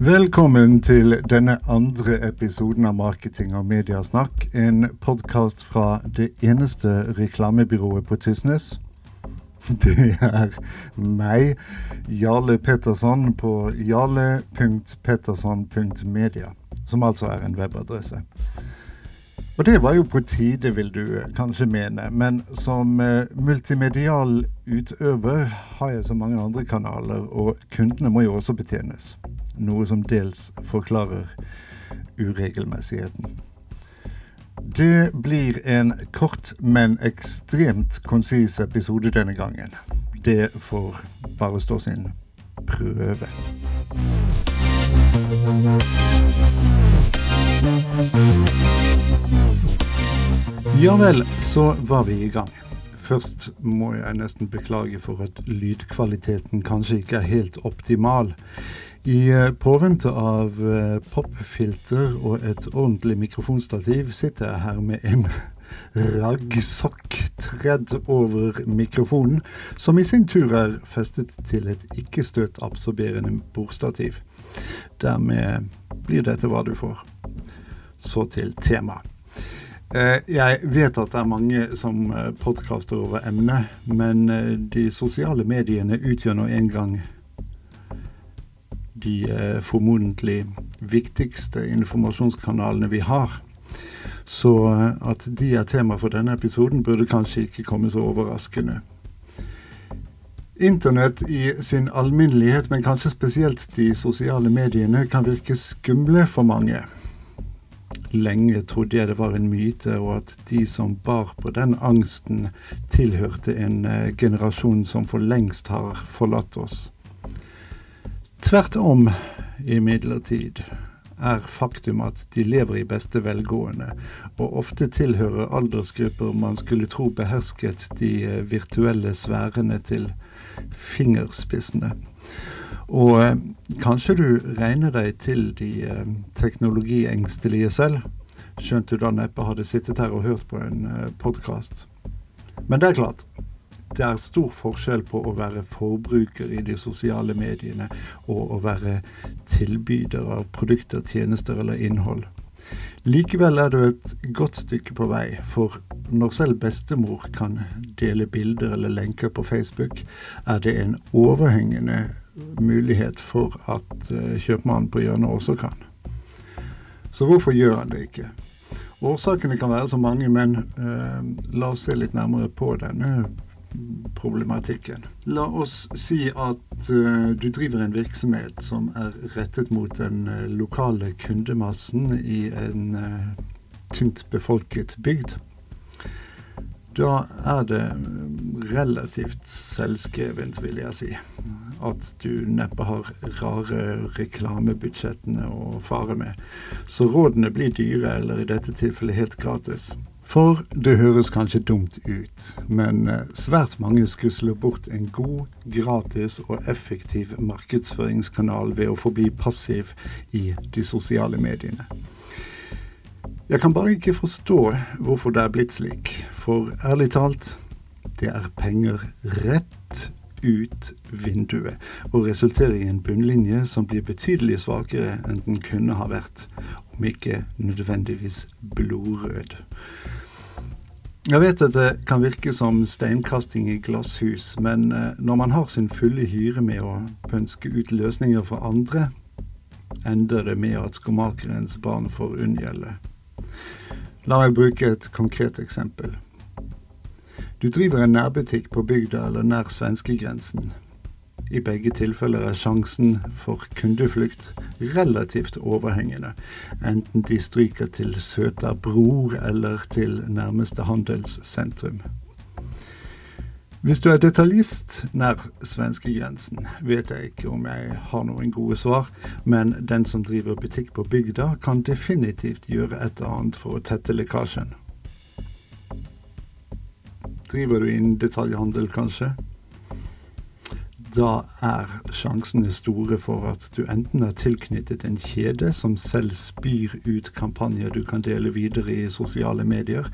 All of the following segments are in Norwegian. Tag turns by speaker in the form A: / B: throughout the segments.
A: Velkommen til denne andre episoden av Marketing og mediasnakk. En podkast fra det eneste reklamebyrået på Tysnes. Det er meg, Jarle Petterson, på jarle.petterson.media. Som altså er en webadresse. Og det var jo på tide, vil du kanskje mene, men som eh, multimedial utøver har jeg så mange andre kanaler, og kundene må jo også betjenes. Noe som dels forklarer uregelmessigheten. Det blir en kort, men ekstremt konsis episode denne gangen. Det får bare stå sin prøve. Ja vel, så var vi i gang. Først må jeg nesten beklage for at lydkvaliteten kanskje ikke er helt optimal. I eh, påvente av eh, popfilter og et ordentlig mikrofonstativ sitter jeg her med en raggsokk tredd over mikrofonen, som i sin tur er festet til et ikke-støtabsorberende bordstativ. Dermed blir dette hva du får. Så til temaet. Eh, jeg vet at det er mange som podkaster over emnet, men de sosiale mediene utgjør nå en gang de formodentlig viktigste informasjonskanalene vi har. Så at de er tema for denne episoden, burde kanskje ikke komme så overraskende. Internett i sin alminnelighet, men kanskje spesielt de sosiale mediene, kan virke skumle for mange. Lenge trodde jeg det var en myte, og at de som bar på den angsten, tilhørte en eh, generasjon som for lengst har forlatt oss. Tvert om, imidlertid, er faktum at de lever i beste velgående, og ofte tilhører aldersgrupper man skulle tro behersket de eh, virtuelle sfærene til fingerspissene. Og eh, kanskje du regner deg til de eh, teknologiengstelige selv, skjønt du da neppe hadde sittet her og hørt på en podkast. Men det er klart, det er stor forskjell på å være forbruker i de sosiale mediene og å være tilbyder av produkter, tjenester eller innhold. Likevel er du et godt stykke på vei, for når selv bestemor kan dele bilder eller lenker på Facebook, er det en overhengende mulighet for at uh, kjøpmannen på hjørnet også kan. Så hvorfor gjør han det ikke? Årsakene kan være så mange, men eh, la oss se litt nærmere på denne problematikken. La oss si at uh, du driver en virksomhet som er rettet mot den uh, lokale kundemassen i en uh, tynt befolket bygd. Da er det relativt selvskrevent, vil jeg si, at du neppe har rare reklamebudsjettene å fare med. Så rådene blir dyre, eller i dette tilfellet helt gratis. For det høres kanskje dumt ut, men eh, svært mange skusler bort en god, gratis og effektiv markedsføringskanal ved å forbli passiv i de sosiale mediene. Jeg kan bare ikke forstå hvorfor det er blitt slik, for ærlig talt, det er penger rett ut vinduet, og resulterer i en bunnlinje som blir betydelig svakere enn den kunne ha vært, om ikke nødvendigvis blodrød. Jeg vet at det kan virke som steinkasting i glasshus, men eh, når man har sin fulle hyre med å pønske ut løsninger for andre, ender det med at skomakerens barn får unngjelde. La meg bruke et konkret eksempel. Du driver en nærbutikk på bygda eller nær svenskegrensen. I begge tilfeller er sjansen for kundeflukt relativt overhengende, enten de stryker til søta bror eller til nærmeste handelssentrum. Hvis du er detaljist nær svenskegrensen, vet jeg ikke om jeg har noen gode svar, men den som driver butikk på bygda, kan definitivt gjøre et eller annet for å tette lekkasjen. Driver du innen detaljhandel, kanskje? Da er sjansene store for at du enten er tilknyttet en kjede som selv spyr ut kampanjer du kan dele videre i sosiale medier,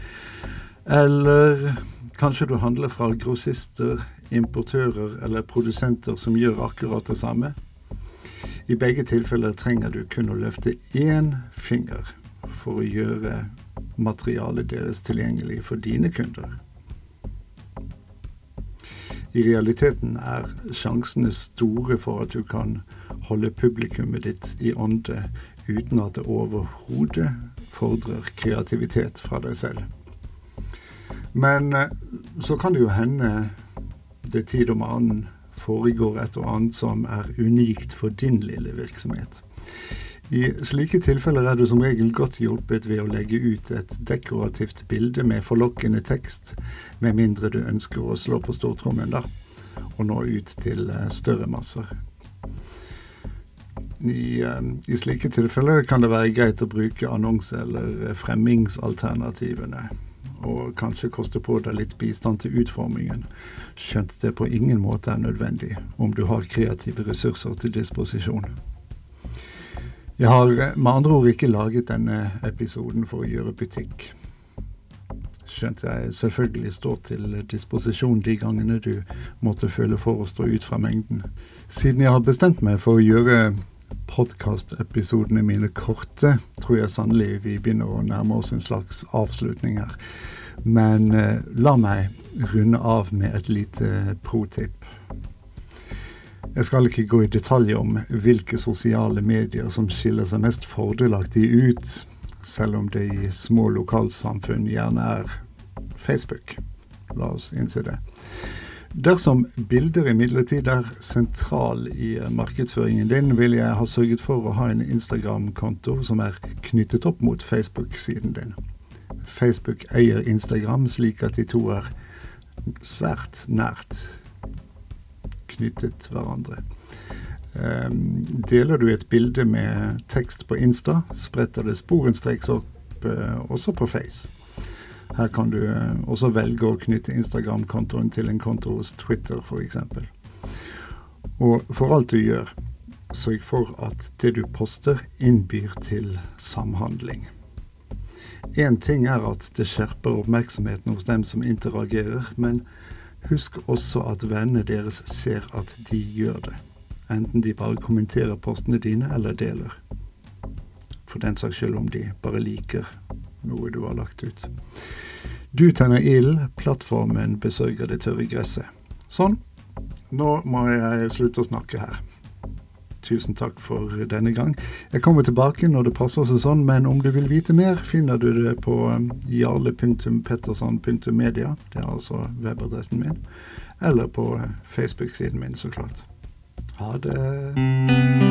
A: eller kanskje du handler fra grossister, importører eller produsenter som gjør akkurat det samme. I begge tilfeller trenger du kun å løfte én finger for å gjøre materialet deres tilgjengelig for dine kunder. I realiteten er sjansene store for at du kan holde publikummet ditt i ånde uten at det overhodet fordrer kreativitet fra deg selv. Men eh, så kan det jo hende det tid om annen foregår et og annet som er unikt for din lille virksomhet. I slike tilfeller er du som regel godt hjulpet ved å legge ut et dekorativt bilde med forlokkende tekst, med mindre du ønsker å slå på stortrommen, da, og nå ut til eh, større masser. I, eh, I, slike tilfeller kan det være greit å bruke annonse- eller fremmingsalternativene, og kanskje koste på deg litt bistand til utformingen, skjønt det på ingen måte er nødvendig om du har kreative ressurser til disposisjon. Jeg har med andre ord ikke laget denne episoden for å gjøre butikk. Skjønt jeg selvfølgelig står til disposisjon de gangene du måtte føle for å stå ut fra mengden. Siden jeg har bestemt meg for å gjøre podkastepisodene mine korte, tror jeg sannelig vi begynner å nærme oss en slags avslutning her. Men eh, la meg runde av med et lite pro-tip. Jeg skal ikke gå i detalj om hvilke sosiale medier som skiller seg mest fordelaktig ut, selv om det i små lokalsamfunn gjerne er Facebook. La oss innse det. Dersom bilder imidlertid er sentral i markedsføringen din, vil jeg ha sørget for å ha en Instagram-konto som er knyttet opp mot Facebook-siden din. Facebook eier Instagram slik at de to er svært nært knyttet hverandre. Um, deler du et bilde med tekst på Insta, spretter det sporenstreks opp uh, også på Face. Her kan du uh, også velge å knytte Instagram-kontoen til en konto hos Twitter f.eks. Og for alt du gjør, sørg for at det du poster, innbyr til samhandling. Én ting er at det skjerper oppmerksomheten hos dem som interagerer, men Husk også at vennene deres ser at de gjør det, enten de bare kommenterer postene dine eller deler. For den saks skyld om de bare liker noe du har lagt ut. Du tenner ild, plattformen besørger det tørre gresset. Sånn. Nå må jeg slutte å snakke her. Tusen takk for denne gang. Jeg kommer tilbake når det passer seg sånn, men om du vil vite mer, finner du det på um, jarle.petterson.media, det er altså webadressen min, eller på uh, Facebook-siden min, så klart. Ha det.